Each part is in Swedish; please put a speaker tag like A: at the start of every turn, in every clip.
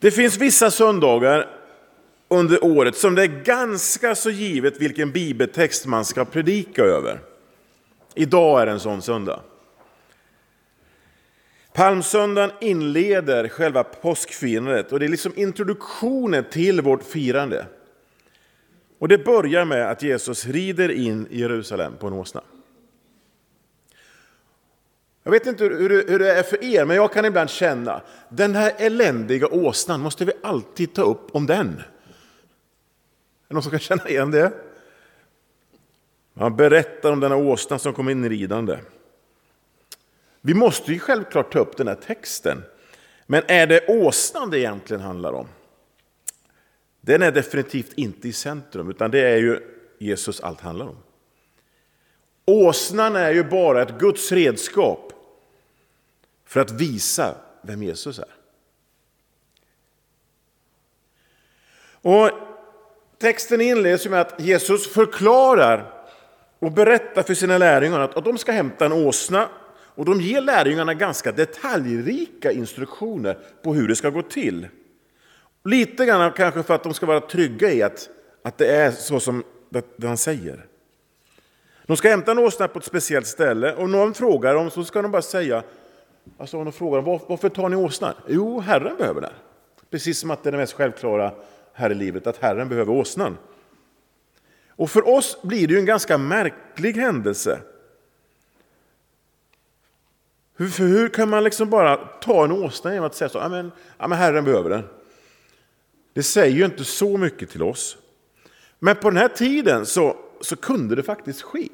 A: Det finns vissa söndagar under året som det är ganska så givet vilken bibeltext man ska predika över. Idag är en sån söndag. Palmsöndagen inleder själva påskfirandet och det är liksom introduktionen till vårt firande. Och det börjar med att Jesus rider in i Jerusalem på en åsna. Jag vet inte hur, hur det är för er, men jag kan ibland känna den här eländiga åsnan, måste vi alltid ta upp om den? Är det någon som kan känna igen det? Man berättar om denna åsna som kom in ridande. Vi måste ju självklart ta upp den här texten. Men är det åsnan det egentligen handlar om? Den är definitivt inte i centrum, utan det är ju Jesus allt handlar om. Åsnan är ju bara ett Guds redskap för att visa vem Jesus är. Och Texten inleds med att Jesus förklarar och berättar för sina lärjungar att de ska hämta en åsna och de ger lärjungarna ganska detaljrika instruktioner på hur det ska gå till. Lite grann kanske för att de ska vara trygga i att, att det är så som det han säger. De ska hämta en åsna på ett speciellt ställe och någon frågar dem så ska de bara säga, alltså om de frågar varför tar ni åsnan? Jo, Herren behöver den. Precis som att det är det mest självklara här i livet, att Herren behöver åsnan. Och för oss blir det ju en ganska märklig händelse. Hur, för hur kan man liksom bara ta en åsna genom att säga så, ja men, ja men Herren behöver den. Det säger ju inte så mycket till oss. Men på den här tiden så, så kunde det faktiskt ske.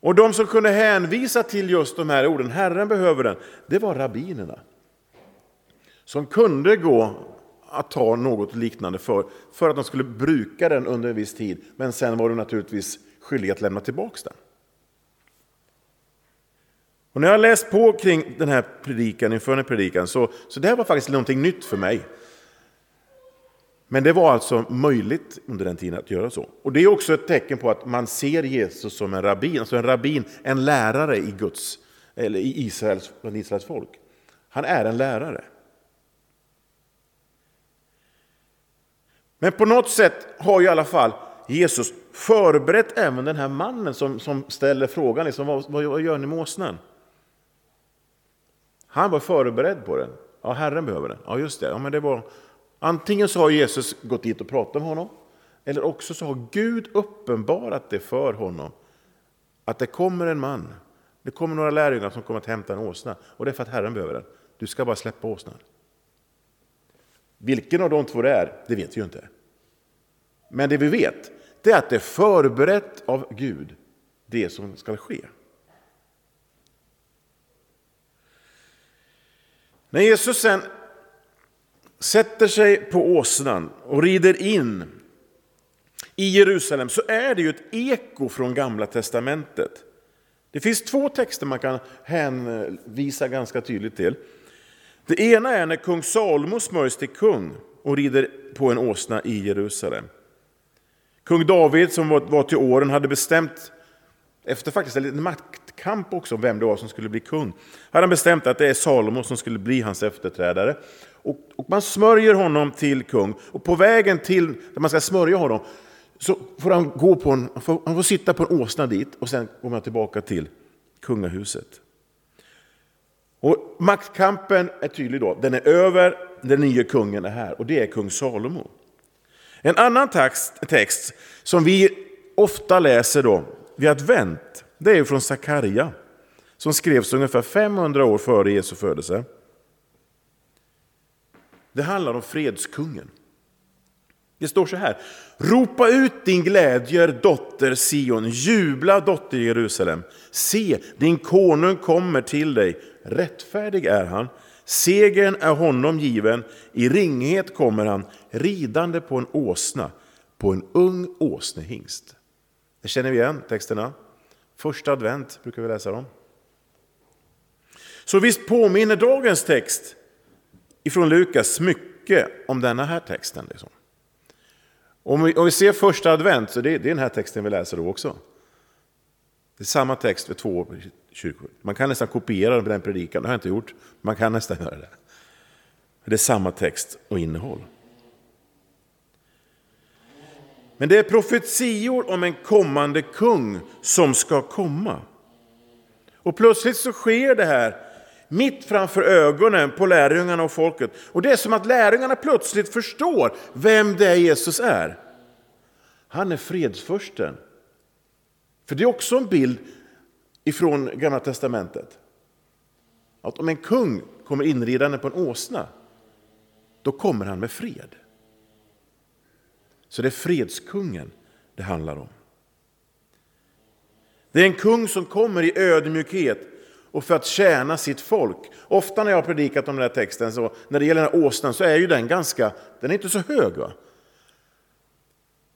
A: Och de som kunde hänvisa till just de här orden, Herren behöver den, det var rabbinerna. Som kunde gå att ta något liknande för, för att de skulle bruka den under en viss tid. Men sen var de naturligtvis skyldiga att lämna tillbaka den. Och när jag har läst på kring den här predikan inför den här predikan så, så det här var faktiskt någonting nytt för mig. Men det var alltså möjligt under den tiden att göra så. Och det är också ett tecken på att man ser Jesus som en rabbin, alltså en rabbin, en lärare i Guds, eller i Israels, bland Israels folk. Han är en lärare. Men på något sätt har i alla fall Jesus förberett även den här mannen som, som ställer frågan, liksom, vad, vad gör ni med åsnan? Han var förberedd på den. Ja, Herren behöver den. Ja, just det. Ja, men det var... Antingen så har Jesus gått dit och pratat med honom, eller också så har Gud uppenbarat det för honom. Att det kommer en man, det kommer några lärjungar som kommer att hämta en åsna. Och det är för att Herren behöver den. Du ska bara släppa åsnan. Vilken av de två det är, det vet vi ju inte. Men det vi vet, det är att det är förberett av Gud, det som ska ske. När Jesus sen sätter sig på åsnan och rider in i Jerusalem så är det ju ett eko från Gamla Testamentet. Det finns två texter man kan hänvisa ganska tydligt till. Det ena är när kung Salomo smörjs till kung och rider på en åsna i Jerusalem. Kung David som var till åren hade bestämt, efter faktiskt en liten maktkamp också om vem det var som skulle bli kung, hade han bestämt att det är Salomo som skulle bli hans efterträdare. Och, och man smörjer honom till kung och på vägen till där man ska smörja honom så får han, gå på en, han får, han får sitta på en åsna dit och sen går man tillbaka till kungahuset. Och maktkampen är tydlig då, den är över, den nya kungen är här och det är kung Salomo. En annan text, text som vi ofta läser då vid advent, det är från Sakarja som skrevs ungefär 500 år före Jesu födelse. Det handlar om fredskungen. Det står så här. Ropa ut din glädje, dotter Sion. Jubla, dotter Jerusalem. Se, din konung kommer till dig. Rättfärdig är han. Segern är honom given. I ringhet kommer han, ridande på en åsna, på en ung åsnehingst. Det känner vi igen texterna. Första advent brukar vi läsa dem. Så visst påminner dagens text ifrån Lukas mycket om denna här texten. Liksom. Om vi, om vi ser första advent, så det, det är den här texten vi läser då också. Det är samma text för två kyrkor. Man kan nästan kopiera den predikan, det har jag inte gjort. Man kan nästan göra det. Det är samma text och innehåll. Men det är profetior om en kommande kung som ska komma. Och plötsligt så sker det här mitt framför ögonen på lärjungarna och folket. Och det är som att lärjungarna plötsligt förstår vem det är Jesus är. Han är fredsförsten. För det är också en bild ifrån Gamla Testamentet. Att om en kung kommer inridande på en åsna, då kommer han med fred. Så det är fredskungen det handlar om. Det är en kung som kommer i ödmjukhet och för att tjäna sitt folk. Ofta när jag har predikat om den här texten, så när det gäller den här åsnan, så är ju den ganska, den är inte så hög. Va?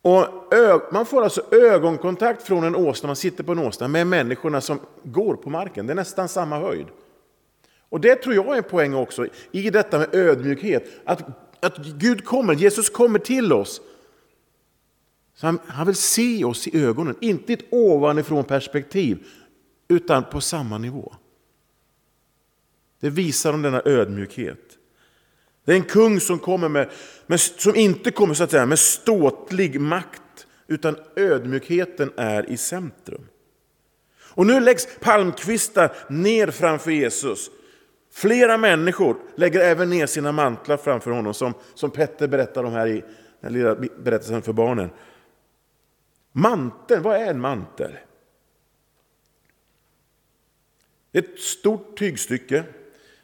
A: Och man får alltså ögonkontakt från en åsna, man sitter på en åsna, med människorna som går på marken. Det är nästan samma höjd. Och det tror jag är en poäng också i detta med ödmjukhet. Att, att Gud kommer, Jesus kommer till oss. Så han, han vill se oss i ögonen, inte i ett ovanifrån perspektiv, utan på samma nivå. Det visar om denna ödmjukhet. Det är en kung som, kommer med, med, som inte kommer så att säga, med ståtlig makt, utan ödmjukheten är i centrum. Och nu läggs palmkvistar ner framför Jesus. Flera människor lägger även ner sina mantlar framför honom, som, som Petter berättar om här i den lilla berättelsen för barnen. Manteln, vad är en mantel? Ett stort tygstycke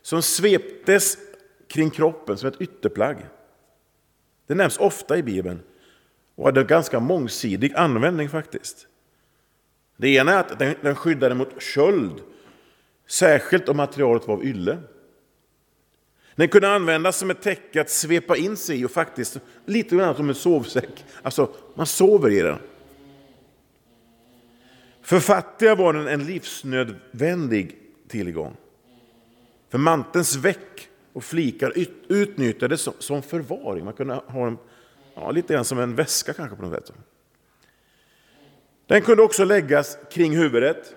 A: som sveptes kring kroppen som ett ytterplagg. Det nämns ofta i Bibeln och hade ganska mångsidig användning faktiskt. Det ena är att den skyddade mot köld, särskilt om materialet var av ylle. Den kunde användas som ett täcke att svepa in sig i och faktiskt lite grann som en sovsäck. Alltså, man sover i den. För fattiga var den en livsnödvändig tillgång. För mantens väck och flikar utnyttjades som förvaring. Man kunde ha dem ja, lite grann som en väska kanske på något sätt. Den kunde också läggas kring huvudet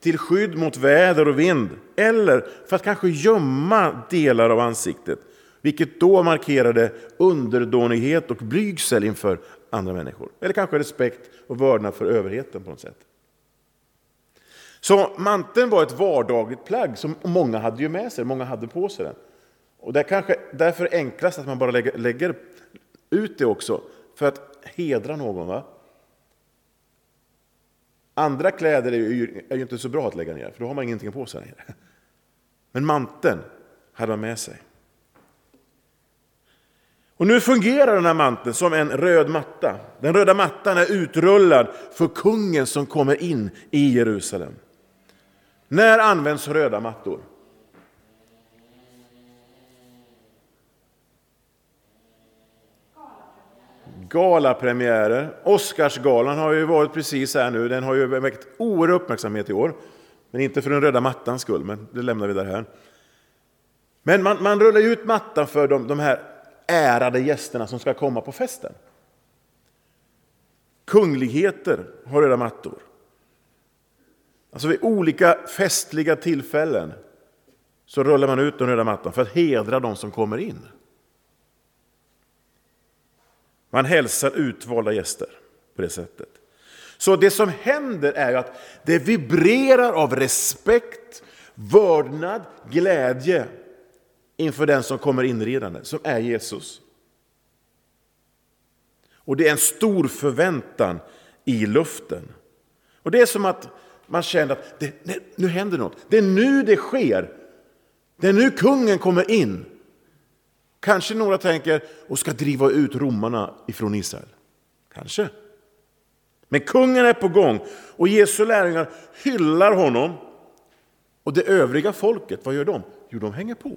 A: till skydd mot väder och vind eller för att kanske gömma delar av ansiktet, vilket då markerade underdånighet och blygsel inför andra människor. Eller kanske respekt och vördnad för överheten på något sätt. Så manteln var ett vardagligt plagg som många hade ju med sig, många hade på sig den. Och det är kanske därför enklast att man bara lägger, lägger ut det också, för att hedra någon. Va? Andra kläder är ju, är ju inte så bra att lägga ner, för då har man ingenting på sig längre. Men manteln hade man med sig. Och nu fungerar den här manteln som en röd matta. Den röda mattan är utrullad för kungen som kommer in i Jerusalem. När används röda mattor? Galapremiärer. Oscarsgalan har ju varit precis här nu. Den har ju väckt oerhörd uppmärksamhet i år. Men inte för den röda mattans skull, men det lämnar vi där här. Men man, man rullar ut mattan för de, de här ärade gästerna som ska komma på festen. Kungligheter har röda mattor. Alltså vid olika festliga tillfällen så rullar man ut den röda mattan för att hedra de som kommer in. Man hälsar utvalda gäster på det sättet. Så det som händer är att det vibrerar av respekt, vördnad, glädje inför den som kommer inridande, som är Jesus. Och det är en stor förväntan i luften. Och det är som att man känner att det, nu händer något. Det är nu det sker. Det är nu kungen kommer in. Kanske några tänker och ska driva ut romarna ifrån Israel. Kanske. Men kungen är på gång och Jesu lärjungar hyllar honom. Och det övriga folket, vad gör de? Jo, de hänger på.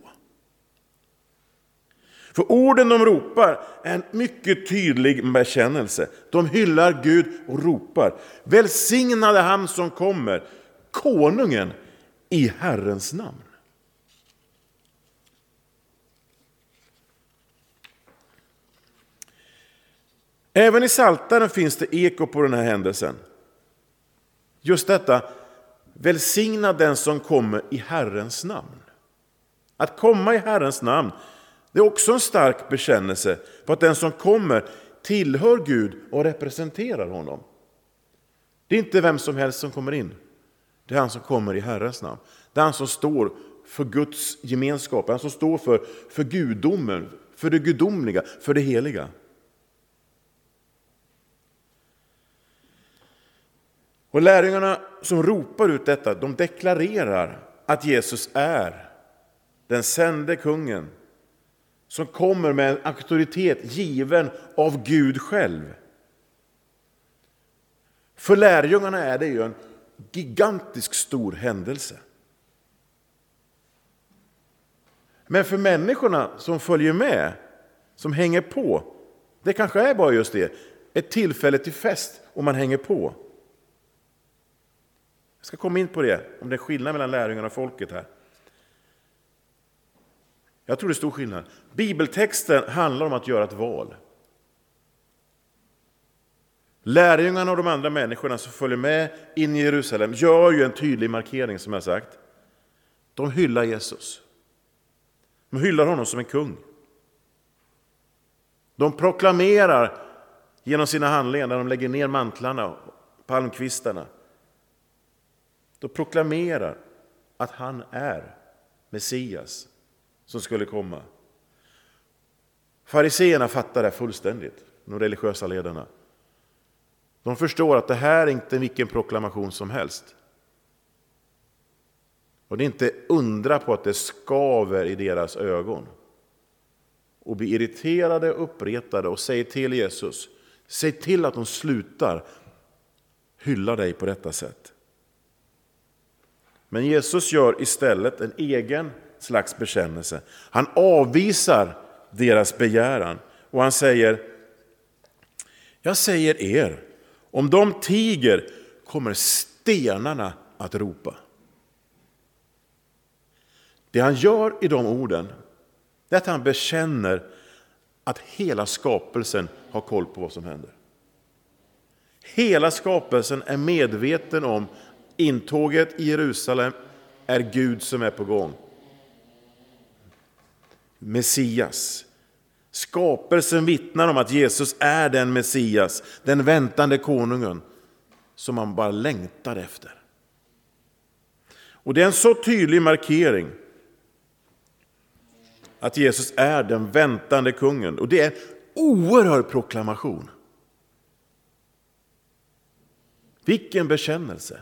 A: För orden de ropar är en mycket tydlig bekännelse. De hyllar Gud och ropar. Välsignade han som kommer, konungen i Herrens namn. Även i Saltaren finns det eko på den här händelsen. Just detta, Välsigna den som kommer i Herrens namn. Att komma i Herrens namn det är också en stark bekännelse på att den som kommer tillhör Gud och representerar honom. Det är inte vem som helst som kommer in. Det är han som kommer i Herrens namn. Det är han som står för Guds gemenskap, han som står för, för gudomen, för det gudomliga, för det heliga. Och lärjungarna som ropar ut detta, de deklarerar att Jesus är den sände kungen som kommer med en auktoritet given av Gud själv. För lärjungarna är det ju en gigantisk stor händelse. Men för människorna som följer med, som hänger på, det kanske är bara just det, ett tillfälle till fest och man hänger på. Jag ska komma in på det, om det är skillnad mellan lärjungarna och folket här. Jag tror det är stor skillnad. Bibeltexten handlar om att göra ett val. Lärjungarna och de andra människorna som följer med in i Jerusalem gör ju en tydlig markering som jag sagt. De hyllar Jesus. De hyllar honom som en kung. De proklamerar genom sina handlingar när de lägger ner mantlarna och palmkvistarna. De proklamerar att han är Messias som skulle komma. Fariseerna fattar det fullständigt, de religiösa ledarna. De förstår att det här är inte vilken proklamation som helst. Och det är inte undra på att det skaver i deras ögon. Och blir irriterade och uppretade och säger till Jesus, säg till att de slutar hylla dig på detta sätt. Men Jesus gör istället en egen slags bekännelse. Han avvisar deras begäran och han säger, jag säger er, om de tiger kommer stenarna att ropa. Det han gör i de orden är att han bekänner att hela skapelsen har koll på vad som händer. Hela skapelsen är medveten om intåget i Jerusalem är Gud som är på gång. Messias. Skapelsen vittnar om att Jesus är den Messias, den väntande konungen som man bara längtar efter. Och Det är en så tydlig markering att Jesus är den väntande kungen. Och det är en oerhörd proklamation. Vilken bekännelse!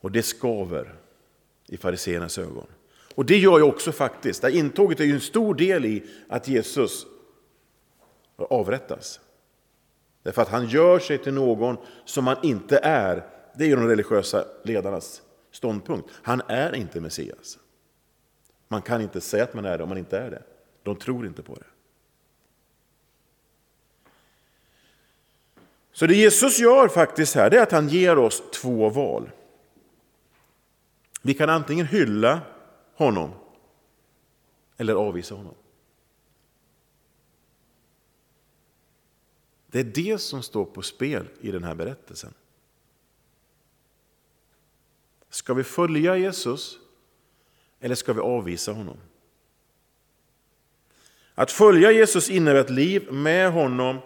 A: Och det skaver i fariseernas ögon. Och det gör jag också faktiskt, det intåget är ju en stor del i att Jesus avrättas. Därför att han gör sig till någon som han inte är. Det är ju de religiösa ledarnas ståndpunkt. Han är inte Messias. Man kan inte säga att man är det om man inte är det. De tror inte på det. Så det Jesus gör faktiskt här, det är att han ger oss två val. Vi kan antingen hylla honom eller avvisa honom. Det är det som står på spel i den här berättelsen. Ska vi följa Jesus eller ska vi avvisa honom? Att följa Jesus innebär ett liv med honom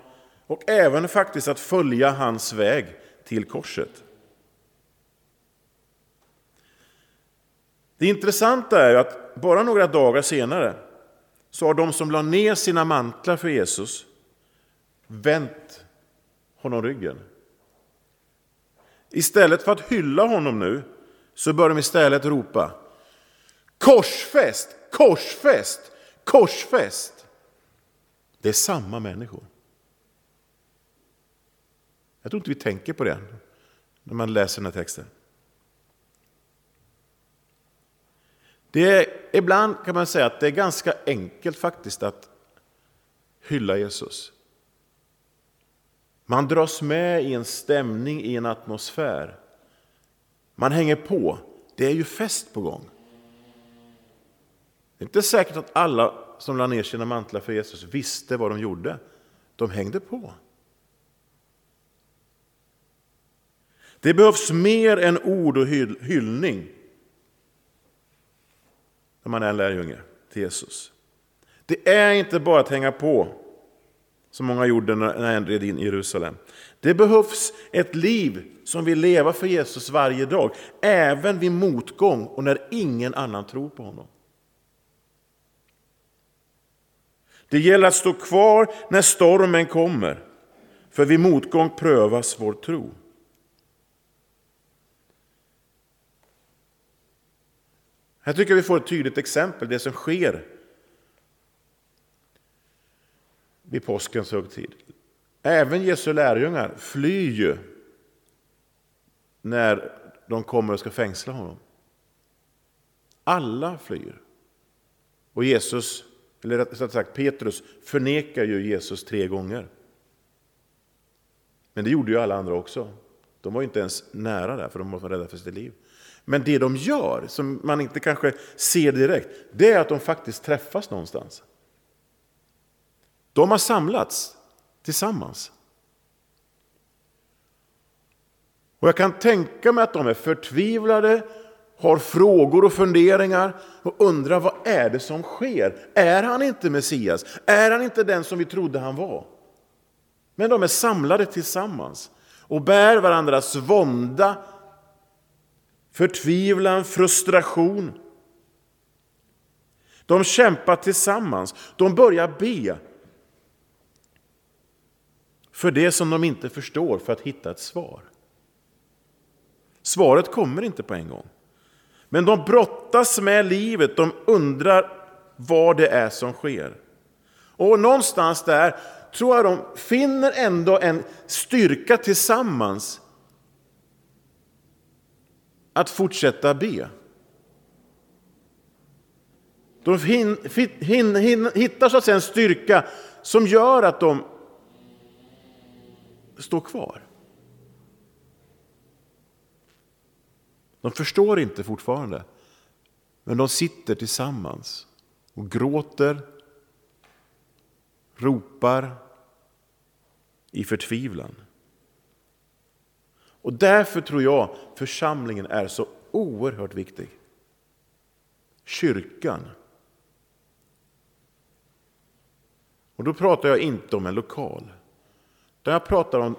A: och även faktiskt att följa hans väg till korset. Det intressanta är att bara några dagar senare så har de som la ner sina mantlar för Jesus vänt honom ryggen. Istället för att hylla honom nu så bör de istället ropa korsfäst, korsfäst, korsfäst. Det är samma människor. Jag tror inte vi tänker på det när man läser den här texten. Det är, ibland kan man säga att det är ganska enkelt faktiskt att hylla Jesus. Man dras med i en stämning, i en atmosfär. Man hänger på. Det är ju fest på gång. Det är inte säkert att alla som lade ner sina mantlar för Jesus visste vad de gjorde. De hängde på. Det behövs mer än ord och hyllning när man är en lärjunge till Jesus. Det är inte bara att hänga på, som många gjorde när en red in i Jerusalem. Det behövs ett liv som vill leva för Jesus varje dag, även vid motgång och när ingen annan tror på honom. Det gäller att stå kvar när stormen kommer, för vid motgång prövas vår tro. Här tycker jag vi får ett tydligt exempel, det som sker vid påskens högtid. Även Jesu lärjungar flyr ju när de kommer och ska fängsla honom. Alla flyr. Och Jesus, eller rättare sagt Petrus, förnekar ju Jesus tre gånger. Men det gjorde ju alla andra också. De var ju inte ens nära där, för de var rädda för sitt liv. Men det de gör, som man inte kanske ser direkt, det är att de faktiskt träffas någonstans. De har samlats tillsammans. Och jag kan tänka mig att de är förtvivlade, har frågor och funderingar och undrar vad är det som sker? Är han inte Messias? Är han inte den som vi trodde han var? Men de är samlade tillsammans och bär varandras vånda, förtvivlan, frustration. De kämpar tillsammans, de börjar be för det som de inte förstår för att hitta ett svar. Svaret kommer inte på en gång. Men de brottas med livet, de undrar vad det är som sker. Och någonstans där tror jag de finner ändå en styrka tillsammans att fortsätta be. De hittar så att säga en styrka som gör att de står kvar. De förstår inte fortfarande, men de sitter tillsammans och gråter, ropar i förtvivlan. Och därför tror jag församlingen är så oerhört viktig. Kyrkan. Och då pratar jag inte om en lokal. Utan jag pratar om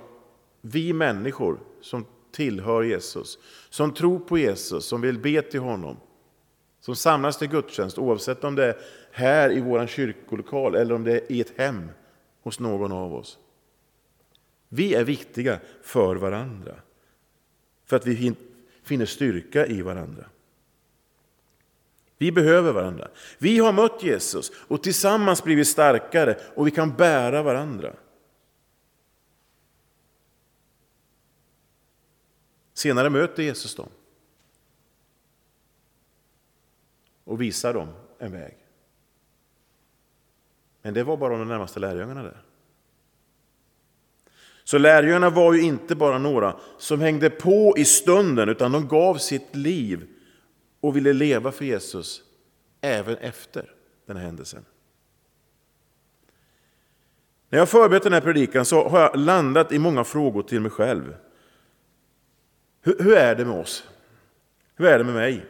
A: vi människor som tillhör Jesus, som tror på Jesus, som vill be till honom, som samlas till gudstjänst oavsett om det är här i vår kyrkolokal eller om det är i ett hem hos någon av oss. Vi är viktiga för varandra, för att vi finner styrka i varandra. Vi behöver varandra. Vi har mött Jesus och tillsammans blivit starkare och vi kan bära varandra. Senare möter Jesus dem och visar dem en väg. Men det var bara de närmaste lärjungarna där. Så lärjungarna var ju inte bara några som hängde på i stunden, utan de gav sitt liv och ville leva för Jesus även efter den här händelsen. När jag förberett den här predikan så har jag landat i många frågor till mig själv. Hur, hur är det med oss? Hur är det med mig?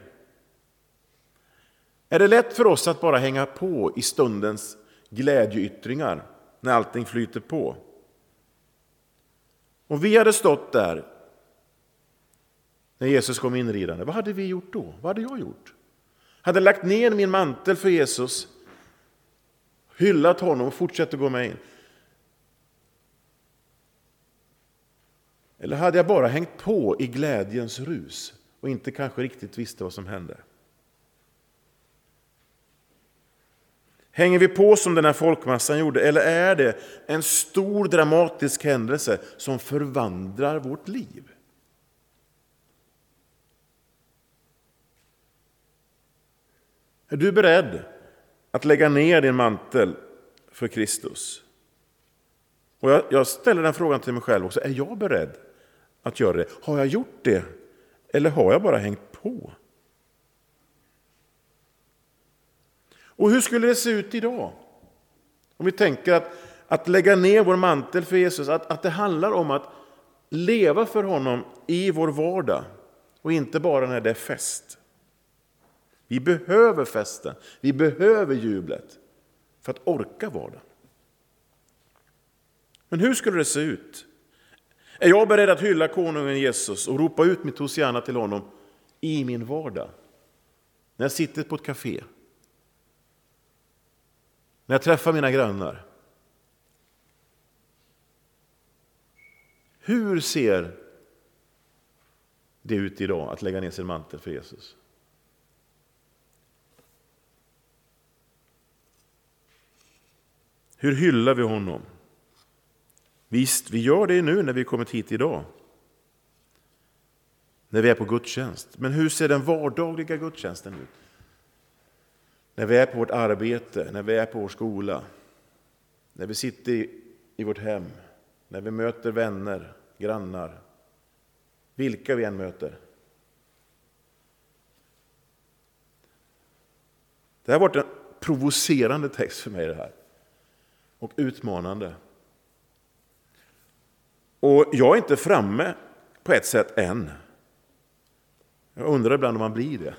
A: Är det lätt för oss att bara hänga på i stundens glädjeyttringar när allting flyter på? Om vi hade stått där när Jesus kom inridande, vad hade vi gjort då? Vad hade jag gjort? Hade lagt ner min mantel för Jesus, hyllat honom och fortsatt att gå med in. Eller hade jag bara hängt på i glädjens rus och inte kanske riktigt visste vad som hände? Hänger vi på som den här folkmassan gjorde eller är det en stor dramatisk händelse som förvandlar vårt liv? Är du beredd att lägga ner din mantel för Kristus? Och jag, jag ställer den frågan till mig själv också. Är jag beredd att göra det. Har jag gjort det? Eller har jag bara hängt på? Och hur skulle det se ut idag? Om vi tänker att, att lägga ner vår mantel för Jesus, att, att det handlar om att leva för honom i vår vardag och inte bara när det är fest. Vi behöver festen, vi behöver jublet för att orka vardagen. Men hur skulle det se ut? Är jag beredd att hylla konungen Jesus och ropa ut mitt Hosianna till honom i min vardag? När jag sitter på ett café? När jag träffar mina grannar? Hur ser det ut idag att lägga ner sin mantel för Jesus? Hur hyllar vi honom? Visst, vi gör det nu när vi kommit hit idag. När vi är på gudstjänst. Men hur ser den vardagliga gudstjänsten ut? När vi är på vårt arbete, när vi är på vår skola, när vi sitter i, vårt hem, när vi möter vänner, grannar, vilka vi än möter. Det har varit en provocerande text för mig det här. Och utmanande. Och jag är inte framme på ett sätt än. Jag undrar ibland om man blir det.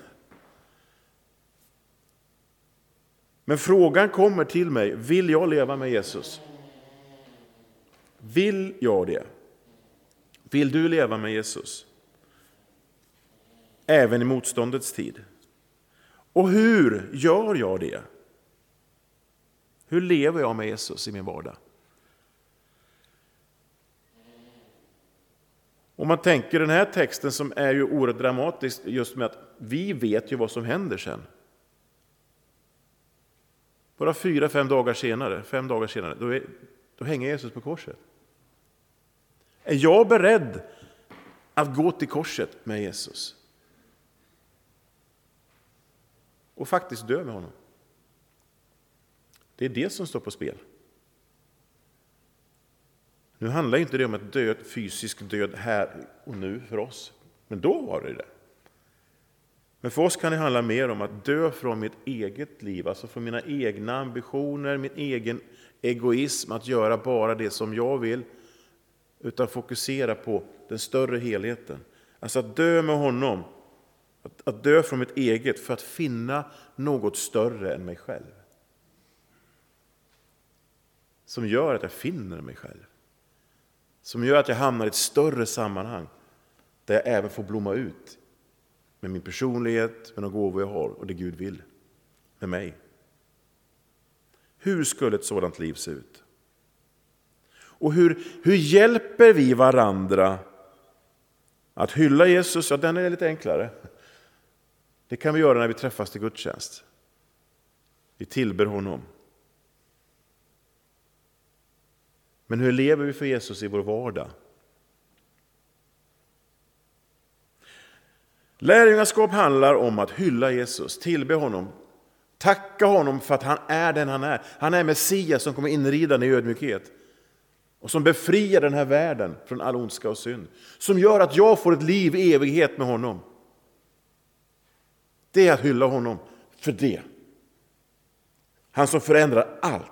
A: Men frågan kommer till mig, vill jag leva med Jesus? Vill jag det? Vill du leva med Jesus? Även i motståndets tid. Och hur gör jag det? Hur lever jag med Jesus i min vardag? Om man tänker den här texten som är ju oerhört dramatisk just med att vi vet ju vad som händer sen. Bara fyra, fem dagar senare, fem dagar senare, då, är, då hänger Jesus på korset. Är jag beredd att gå till korset med Jesus? Och faktiskt dö med honom. Det är det som står på spel. Nu handlar inte det om ett död, fysisk död här och nu för oss, men då var det det. Men för oss kan det handla mer om att dö från mitt eget liv, alltså från mina egna ambitioner, min egen egoism, att göra bara det som jag vill, utan fokusera på den större helheten. Alltså att dö med honom, att, att dö från mitt eget för att finna något större än mig själv. Som gör att jag finner mig själv. Som gör att jag hamnar i ett större sammanhang där jag även får blomma ut med min personlighet, med de gåvor jag har och det Gud vill med mig. Hur skulle ett sådant liv se ut? Och hur, hur hjälper vi varandra att hylla Jesus? Ja, den är lite enklare. Det kan vi göra när vi träffas till gudstjänst. Vi tillber honom. Men hur lever vi för Jesus i vår vardag? Lärjungaskap handlar om att hylla Jesus, tillbe honom, tacka honom för att han är den han är. Han är Messias som kommer inridande i ödmjukhet och som befriar den här världen från all ondska och synd. Som gör att jag får ett liv i evighet med honom. Det är att hylla honom för det. Han som förändrar allt.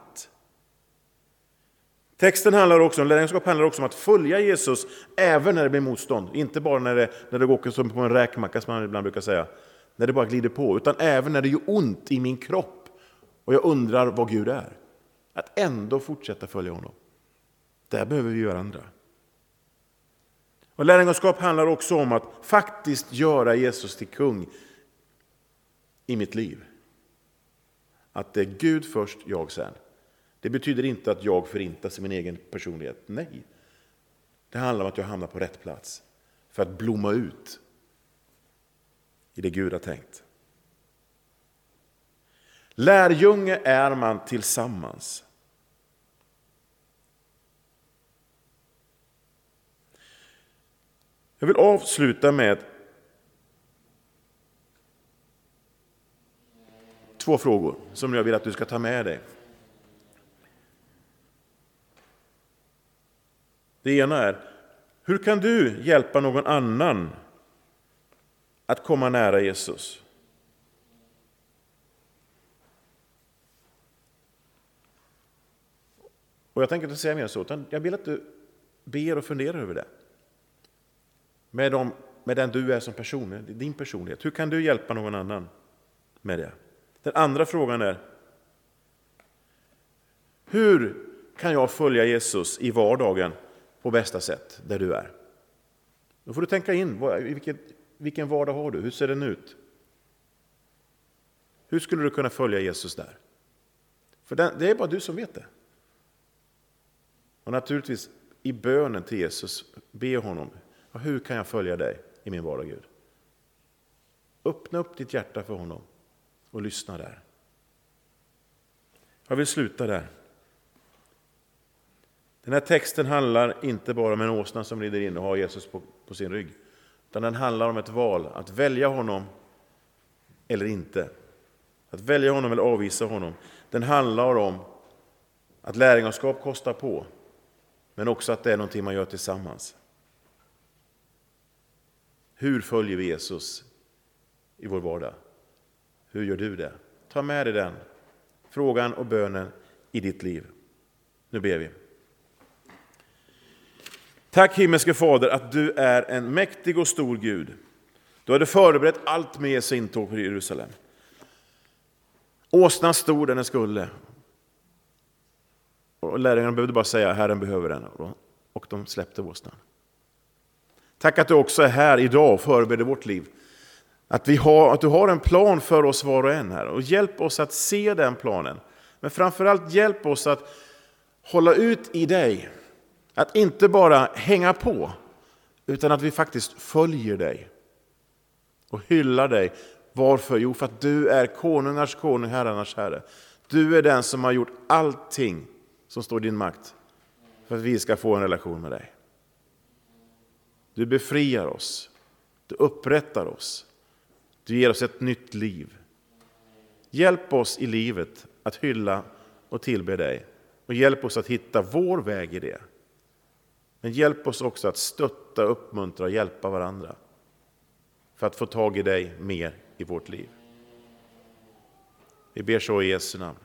A: Texten handlar också om, lärjungaskap handlar också om att följa Jesus även när det blir motstånd. Inte bara när det, när det går som på en räkmacka som man ibland brukar säga. När det bara glider på. Utan även när det gör ont i min kropp och jag undrar vad Gud är. Att ändå fortsätta följa honom. Där behöver vi varandra. Och lärjungaskap handlar också om att faktiskt göra Jesus till kung i mitt liv. Att det är Gud först, jag sen. Det betyder inte att jag förintas i min egen personlighet. Nej. Det handlar om att jag hamnar på rätt plats för att blomma ut i det Gud har tänkt. Lärjunge är man tillsammans. Jag vill avsluta med två frågor som jag vill att du ska ta med dig. Det ena är, hur kan du hjälpa någon annan att komma nära Jesus? Och jag tänker inte säga mer så, utan jag vill att du ber och funderar över det. med, dem, med den du är som person, din personlighet? Hur kan du hjälpa någon annan med det? Den andra frågan är, hur kan jag följa Jesus i vardagen på bästa sätt, där du är? Då får du tänka in, vilken, vilken vardag har du? Hur ser den ut? Hur skulle du kunna följa Jesus där? För det är bara du som vet det. Och naturligtvis i bönen till Jesus, be honom, hur kan jag följa dig i min vardag Gud? Öppna upp ditt hjärta för honom och lyssna där. Jag vill sluta där. Den här texten handlar inte bara om en åsna som rider in och har Jesus på, på sin rygg. Utan den handlar om ett val, att välja honom eller inte. Att välja honom eller avvisa honom. Den handlar om att lärjungaskap kostar på, men också att det är någonting man gör tillsammans. Hur följer vi Jesus i vår vardag? Hur gör du det? Ta med dig den frågan och bönen i ditt liv. Nu ber vi. Tack himmelske Fader att du är en mäktig och stor Gud. Du hade förberett allt med Jesu intåg på Jerusalem. Åsnan stod där den skulle. Och lärjungarna behövde bara säga Herren behöver den. Och de släppte åsnan. Tack att du också är här idag och förbereder vårt liv. Att, vi har, att du har en plan för oss var och en här. Och hjälp oss att se den planen. Men framförallt hjälp oss att hålla ut i dig. Att inte bara hänga på, utan att vi faktiskt följer dig och hyllar dig. Varför? Jo, för att du är konungars konung, herrarnas herre. Du är den som har gjort allting som står i din makt för att vi ska få en relation med dig. Du befriar oss, du upprättar oss, du ger oss ett nytt liv. Hjälp oss i livet att hylla och tillbe dig och hjälp oss att hitta vår väg i det. Men hjälp oss också att stötta, uppmuntra och hjälpa varandra för att få tag i dig mer i vårt liv. Vi ber så i Jesu namn.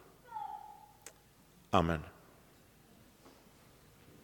A: Amen.